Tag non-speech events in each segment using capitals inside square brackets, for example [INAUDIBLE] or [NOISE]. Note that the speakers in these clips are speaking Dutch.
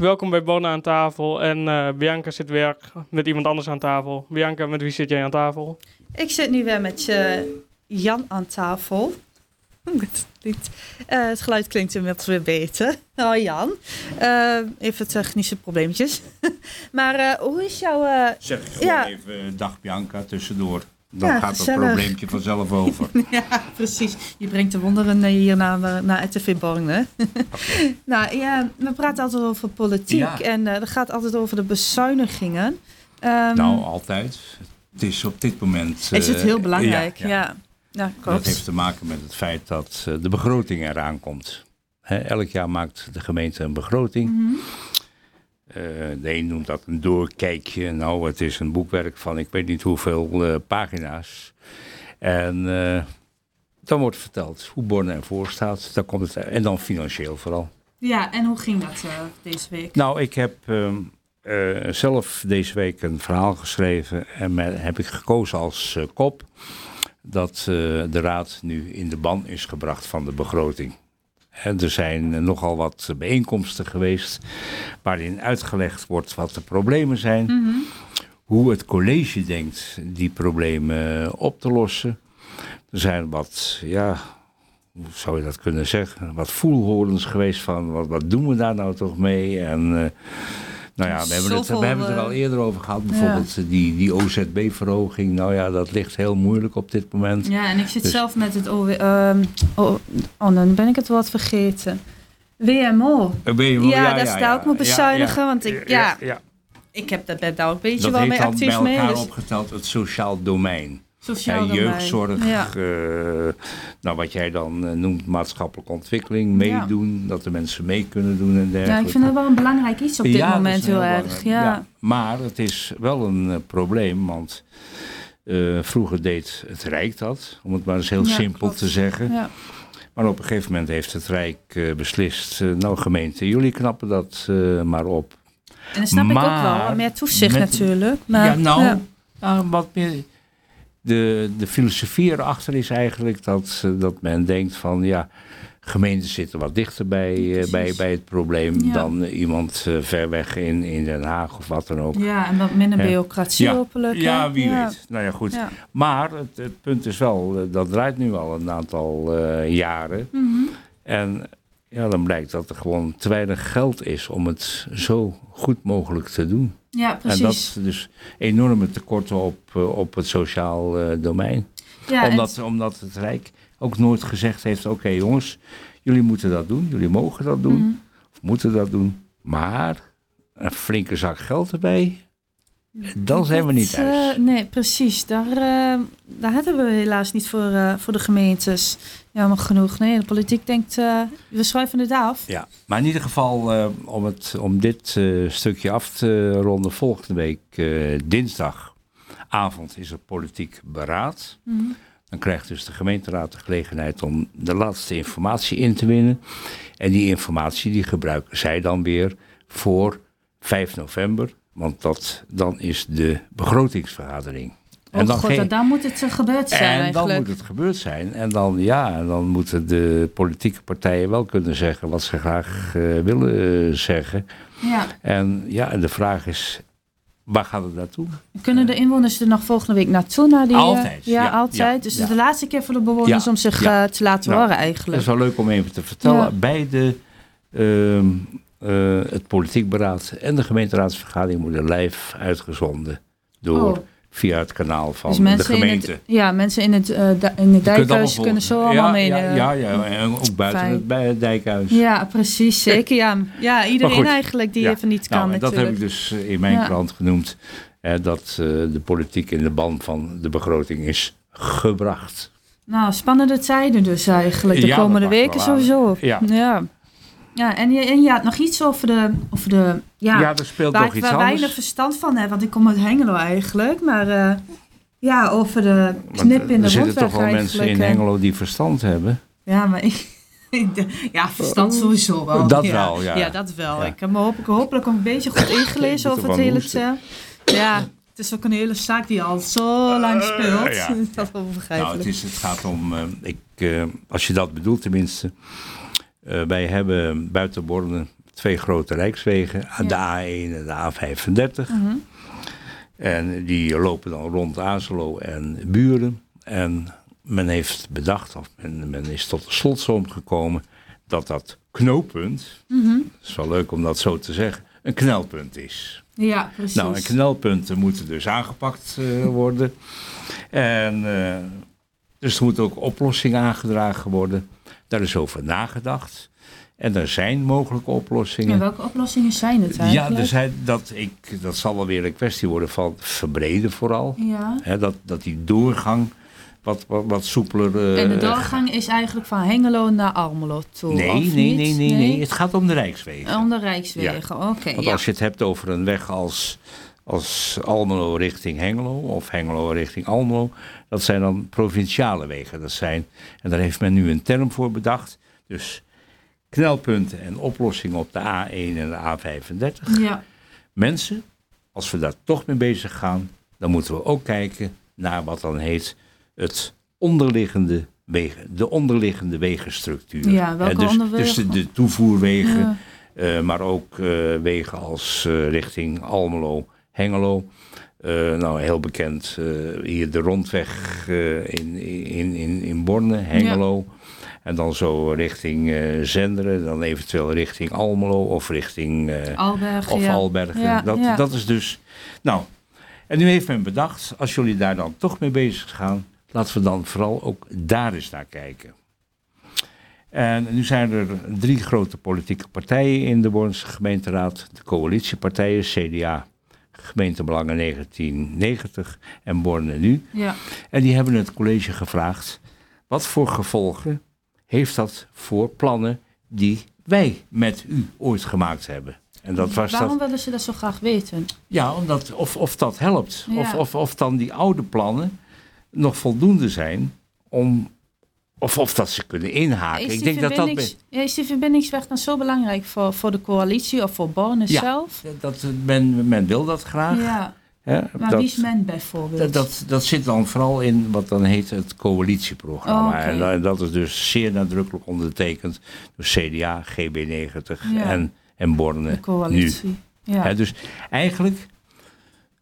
Welkom bij Bonne aan tafel. En eh, Bianca zit weer met iemand anders aan tafel. Bianca, met wie zit jij aan tafel? Ik zit nu weer met uh, Jan aan tafel. Uh, het geluid klinkt inmiddels weer beter. Oh Jan, uh, even technische probleempjes. [LAUGHS] maar uh, hoe is jouw... zeg gewoon ja. even dag Bianca tussendoor. Dan ja, gaat dat probleempje vanzelf over. [LAUGHS] ja, precies. Je brengt de wonderen hier naar, naar Borne. okay. [LAUGHS] nou ja, we praten altijd over politiek. Ja. En dat gaat altijd over de bezuinigingen. Um, nou, altijd. Het is op dit moment... Is het heel belangrijk, ja. ja. Ja, dat heeft te maken met het feit dat de begroting eraan komt. elk jaar maakt de gemeente een begroting. Mm -hmm. Uh, de een noemt dat een doorkijkje. Nou, het is een boekwerk van ik weet niet hoeveel uh, pagina's. En uh, dan wordt verteld hoe Borne ervoor staat. Dan komt het, en dan financieel vooral. Ja, en hoe ging dat deze week? Nou, ik heb ehm, zelf deze week een verhaal geschreven. En heb ik gekozen als kop dat de Raad nu in de ban is gebracht van de begroting. Er zijn nogal wat bijeenkomsten geweest waarin uitgelegd wordt wat de problemen zijn, mm -hmm. hoe het college denkt die problemen op te lossen. Er zijn wat, ja, hoe zou je dat kunnen zeggen, wat voelhorens geweest van wat, wat doen we daar nou toch mee en... Uh, nou ja, we hebben, het, we hebben het er al eerder over gehad. Bijvoorbeeld ja. die, die OZB-verhoging. Nou ja, dat ligt heel moeilijk op dit moment. Ja, en ik zit dus. zelf met het OW... Um, oh, oh, dan ben ik het wat vergeten. WMO. WMO ja, ja, daar ook moet bezuinigen. Want ik, ja, ik heb dat daar ook een beetje dat wel mee actief mee. Dat bij elkaar dus. opgeteld het sociaal domein. Sociaal ja, jeugdzorg, ja. Uh, nou wat jij dan uh, noemt maatschappelijke ontwikkeling, meedoen, ja. dat de mensen mee kunnen doen en dergelijke. Ja, ik vind dat wel een belangrijk iets op dit moment heel, heel erg. Ja. Maar het is wel een uh, probleem, want vroeger deed het Rijk dat, om het maar eens heel simpel klopt. te zeggen. Maar op een gegeven moment heeft het Rijk beslist, nou gemeente, jullie knappen dat maar op. En dat snap maar, ik ook wel, meer toezicht met, natuurlijk. Maar, ja, nou, nou wat meer de, de filosofie erachter is eigenlijk dat, dat men denkt van ja, gemeenten zitten wat dichter bij, uh, bij, bij het probleem ja. dan iemand uh, ver weg in, in Den Haag of wat dan ook. Ja, en wat minder bureaucratie ja. hopelijk. Ja, wie weet. Nou ja, goed. Maar het, het, punt is wel, dat draait nu al een aantal jaren. Mm -hmm. En ja, dan blijkt dat er gewoon te weinig geld is om het zo goed mogelijk te doen. Ja, precies. En dat dus enorme tekorten op, op het sociaal uh, domein. Ja, omdat, en... omdat het Rijk ook nooit gezegd heeft: oké okay, jongens, jullie moeten dat doen, jullie mogen dat doen, mm. of moeten dat doen, maar een flinke zak geld erbij. Dan zijn we niet thuis. Uh, nee, precies. Daar, uh, daar hebben we helaas niet voor, uh, voor de gemeentes. Jammer genoeg. Nee, de politiek denkt, we schrijven het af. Ja, maar in ieder geval om, het, om dit stukje af te ronden. Volgende week dinsdagavond is er politiek beraad. Mm -hmm. Dan krijgt dus de gemeenteraad de gelegenheid om de laatste informatie in te winnen. En die informatie die gebruiken zij dan weer voor 5 november want dat, dan is de begrotingsvergadering. Oh en dan god, dan moet het gebeurd zijn En eigenlijk. dan moet het gebeurd zijn. En dan, ja, dan moeten de politieke partijen wel kunnen zeggen wat ze graag uh, willen uh, zeggen. Ja. En ja, de vraag is, waar gaat het naartoe? Kunnen de inwoners er nog volgende week naartoe? Naar die, altijd. Ja, ja altijd. Ja, dus de laatste keer voor de bewoners om zich te laten nou, horen eigenlijk. Dat is wel leuk om even te vertellen. Bij de... Uh, uh, het politiek beraad en de gemeenteraadsvergadering worden live uitgezonden door oh. via het kanaal van dus de gemeente. Het, ja, mensen in het, uh, in het dijkhuis kunnen zo allemaal ja, mee. Ja, ja, ja, en ook buiten het, bij het dijkhuis. Ja, precies, zeker. Ja, ja iedereen goed, eigenlijk die even niet nou, kan. Dat heb ik dus in mijn krant genoemd. Dat uh, de politiek in de band van de begroting is gebracht. Nou, spannende tijden dus eigenlijk. De komende weken sowieso. Ja. Ja, en je, en je had nog iets over de... Over de ja, ja, er speelt waar nog ik iets waar weinig verstand van heb, want ik kom uit Hengelo eigenlijk. Maar uh, ja, over de knip in de Er zitten toch wel mensen in Hengelo die verstand hebben? Ja, maar ik... [LAUGHS] Ja, verstand sowieso wel. Dat ja. wel, ja. Ja, dat wel. Ja. Ik heb me hopelijk, hopelijk ook een beetje goed [COUGHS] ingelezen over het hele... Ja, het is ook een hele zaak die al zo lang speelt. Uh, ja. [LAUGHS] dat is wel begrijpelijk. Nou, het, is, het gaat om... Uh, ik, uh, als je dat bedoelt tenminste... Uh, wij hebben buiten Borne twee grote rijkswegen, de A1 en de A35. Mhm. En die lopen dan rond Azelo en Buren. En men heeft bedacht, of men, men is tot de slotsom gekomen, dat dat knooppunt, Mhm. het is wel leuk om dat zo te zeggen, een knelpunt is. Ja, precies. Nou, en knelpunten moeten dus aangepakt eh, worden. En eh, dus er moet ook oplossing aangedragen worden. Daar is over nagedacht. En er zijn mogelijke oplossingen. En welke oplossingen zijn het Ja, eigenlijk? er zijn, dat, ik, dat zal wel weer een kwestie worden van verbreden vooral. Ja. Dat, dat die doorgang wat, wat, wat soepeler... eh, En de doorgang is eigenlijk van Hengelo naar Almelo toe, Nee, nee, niet? nee, nee, nee. Het gaat om de Rijkswegen. Om de Rijkswegen, oké. Want ja. als je het hebt over een weg als, als Almelo richting Hengelo of Hengelo richting Almelo, dat zijn dan provinciale wegen. Dat zijn, en daar heeft men nu een term voor bedacht. Dus knelpunten en oplossingen op de A1 en de A35. Ja. Mensen, als we daar toch mee bezig gaan, dan moeten we ook kijken naar wat dan heet het onderliggende wegen, de onderliggende wegenstructuur. Ja, welke dus, dus de, de toevoerwegen, Ja. eh, maar ook eh, wegen als eh, richting Almelo, Hengelo. Eh, nou, heel bekend eh, hier de rondweg eh, in, in, in, in Borne, Hengelo. En dan zo richting Zenderen, dan eventueel richting Almelo of richting Albergen, of ja. Albergen. Ja, dat, dat is dus. Nou, en nu heeft men bedacht, als jullie daar dan toch mee bezig gaan, laten we dan vooral ook daar eens naar kijken. En nu zijn er drie grote politieke partijen in de Bornse gemeenteraad. De coalitiepartijen, CDA, gemeentebelangen 1990 en Borne nu. Ja. En die hebben het college gevraagd, wat voor gevolgen heeft dat voor plannen die wij met u ooit gemaakt hebben? En dat was Waarom dat, willen ze dat zo graag weten? ja, omdat, of, of dat helpt. Ja. Of, of, of dan die oude plannen nog voldoende zijn om, of, of dat ze kunnen inhaken. Is Ik die, denk dat dat, ja, is die verbindingsweg dan zo belangrijk voor, voor de coalitie of voor Borne Ja. zelf? dat men, men wil dat graag. Ja, Hè, maar dat, wie is men bijvoorbeeld? Dat, dat, dat zit dan vooral in wat dan heet het coalitieprogramma. Oh, oké. En da- dat is dus zeer nadrukkelijk ondertekend door CDA, GB90 Ja. en, en Borne de nu. coalitie. Ja. Hè, dus eigenlijk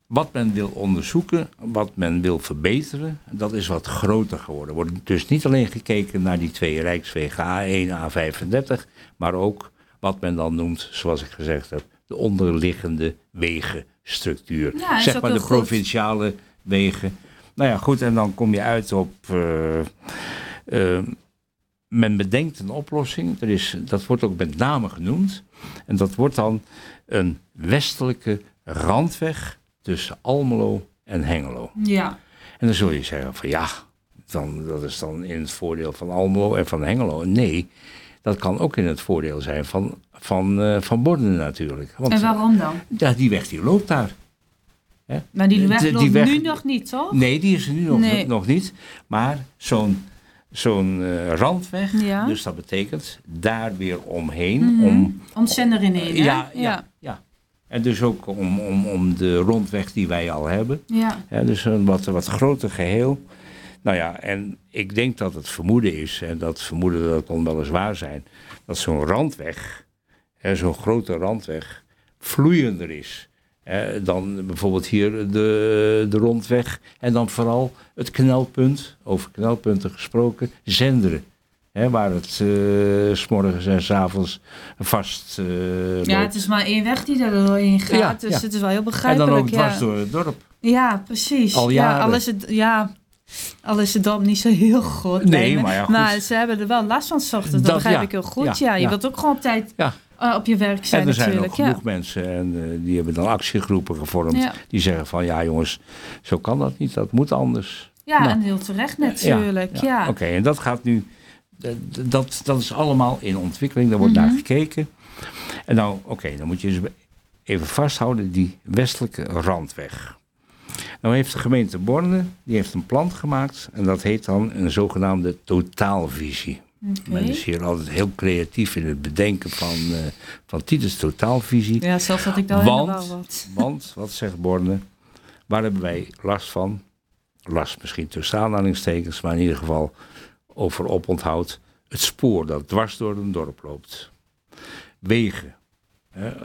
wat men wil onderzoeken, wat men wil verbeteren, dat is wat groter geworden. Er wordt dus niet alleen gekeken naar die twee rijkswegen A1, A35, maar ook wat men dan noemt, zoals ik gezegd heb, de onderliggende wegenstructuur. Ja, zeg maar de goed. provinciale wegen. Nou ja, goed, en dan kom je uit op. eh, eh, men bedenkt een oplossing. Er is, dat wordt ook met name genoemd. En dat wordt dan een westelijke randweg tussen Almelo en Hengelo. ja. En dan zul je zeggen van ja, dan, dat is dan in het voordeel van Almelo en van Hengelo. Nee, dat kan ook in het voordeel zijn van, van, eh, van Borden natuurlijk. Want En waarom dan? ja, die weg die loopt daar. Maar die weg die loopt weg- nu nog niet, toch? Nee, die is er nu nog, Nee. nog niet. Maar zo'n zo'n eh, randweg, Ja. dus dat betekent daar weer omheen. Mhm. om, Om zender in ja, ja, ja. En dus ook om, om, om de rondweg die wij al hebben. Ja. Ja, dus een wat, wat groter geheel. Nou ja, en ik denk dat het vermoeden is, en dat vermoeden dat kon wel eens waar zijn, dat zo'n randweg, zo'n grote randweg, vloeiender is. Hè, dan bijvoorbeeld hier de, de rondweg. En dan vooral het knelpunt, over knelpunten gesproken, zenderen. Hè, waar het eh, s s'morgens en s'avonds vast eh ja, het is maar één weg die er doorheen gaat, Ja, dus ja. het is wel heel En begrijpelijk. dan ook ja. dwars door het dorp. Ja, precies. Al Ja, al is het, ja, al is het dorp niet zo heel groot. Nee, maar ja, goed. Maar ze hebben er wel last van ochtends. Dat, Dat- begrijp ja, ik heel goed. ja, Ja, je ja. wilt ook gewoon op tijd Ja. eh, op je werk zijn En er zijn natuurlijk. ook genoeg ja. mensen en eh, die hebben dan actiegroepen gevormd. Ja. Die zeggen van ja jongens, zo kan dat niet, dat moet anders. ja, Nou. en heel terecht natuurlijk. Ja, Oké, en dat gaat nu, eh, dat, dat is allemaal in ontwikkeling, daar wordt naar Mhm. gekeken. En nou, oké, dan moet je dus even vasthouden, die westelijke randweg. Nou heeft de gemeente Borne, die heeft een plan gemaakt en dat heet dan een zogenaamde totaalvisie. Oké. Men is hier altijd heel creatief in het bedenken van, eh van titels totaalvisie. Ja, zelfs had ik daar Want- wat. [LAUGHS] Want, wat zegt Borne, waar hebben wij last van? Last misschien tussen aanhalingstekens, maar in ieder geval over oponthoud. Het spoor dat dwars door een dorp loopt. Wegen.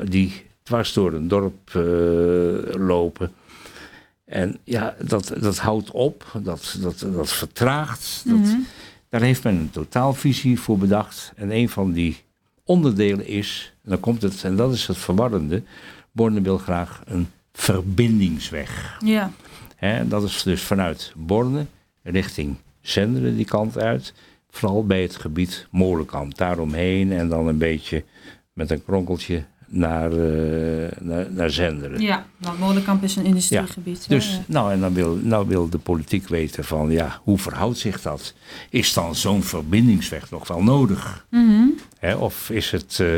die dwars door een dorp lopen. En ja, dat, dat houdt op, dat, dat, dat vertraagt. Dat, Mhm. Daar heeft men een totaalvisie voor bedacht. En een van die onderdelen is, en dan komt het, en dat is het verwarrende, Borne wil graag een verbindingsweg. Ja. Hè, dat is dus vanuit Borne richting Zenderen die kant uit. Vooral bij het gebied Molenkamp. Daaromheen en dan een beetje met een kronkeltje naar, eh, naar, naar Zenderen. Ja, nou, Molenkamp is een industriegebied. hè, Dus, ja. nou, en dan wil, nou wil de politiek weten van, ja, hoe verhoudt zich dat? Is dan zo'n verbindingsweg nog wel nodig? Mhm. Hè, of is het, eh,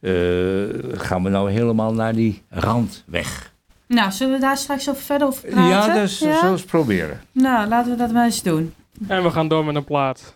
eh, gaan we nou helemaal naar die randweg? Nou, zullen we daar straks over verder over praten? Ja, dus zullen we eens proberen. Nou, laten we dat maar eens doen. En we gaan door met een plaat.